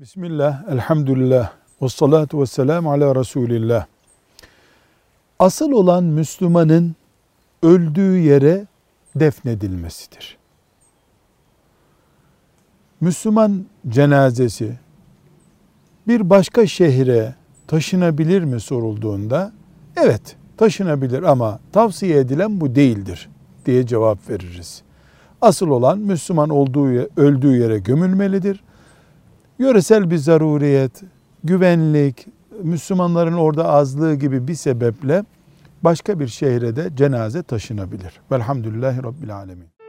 Bismillah, elhamdülillah, ve salatu ve selamu ala Resulillah. Asıl olan Müslümanın öldüğü yere defnedilmesidir. Müslüman cenazesi bir başka şehre taşınabilir mi sorulduğunda evet taşınabilir ama tavsiye edilen bu değildir diye cevap veririz. Asıl olan Müslüman olduğu öldüğü yere gömülmelidir. Yöresel bir zaruriyet, güvenlik, Müslümanların orada azlığı gibi bir sebeple başka bir şehre de cenaze taşınabilir. Velhamdülillahi Rabbil Alemin.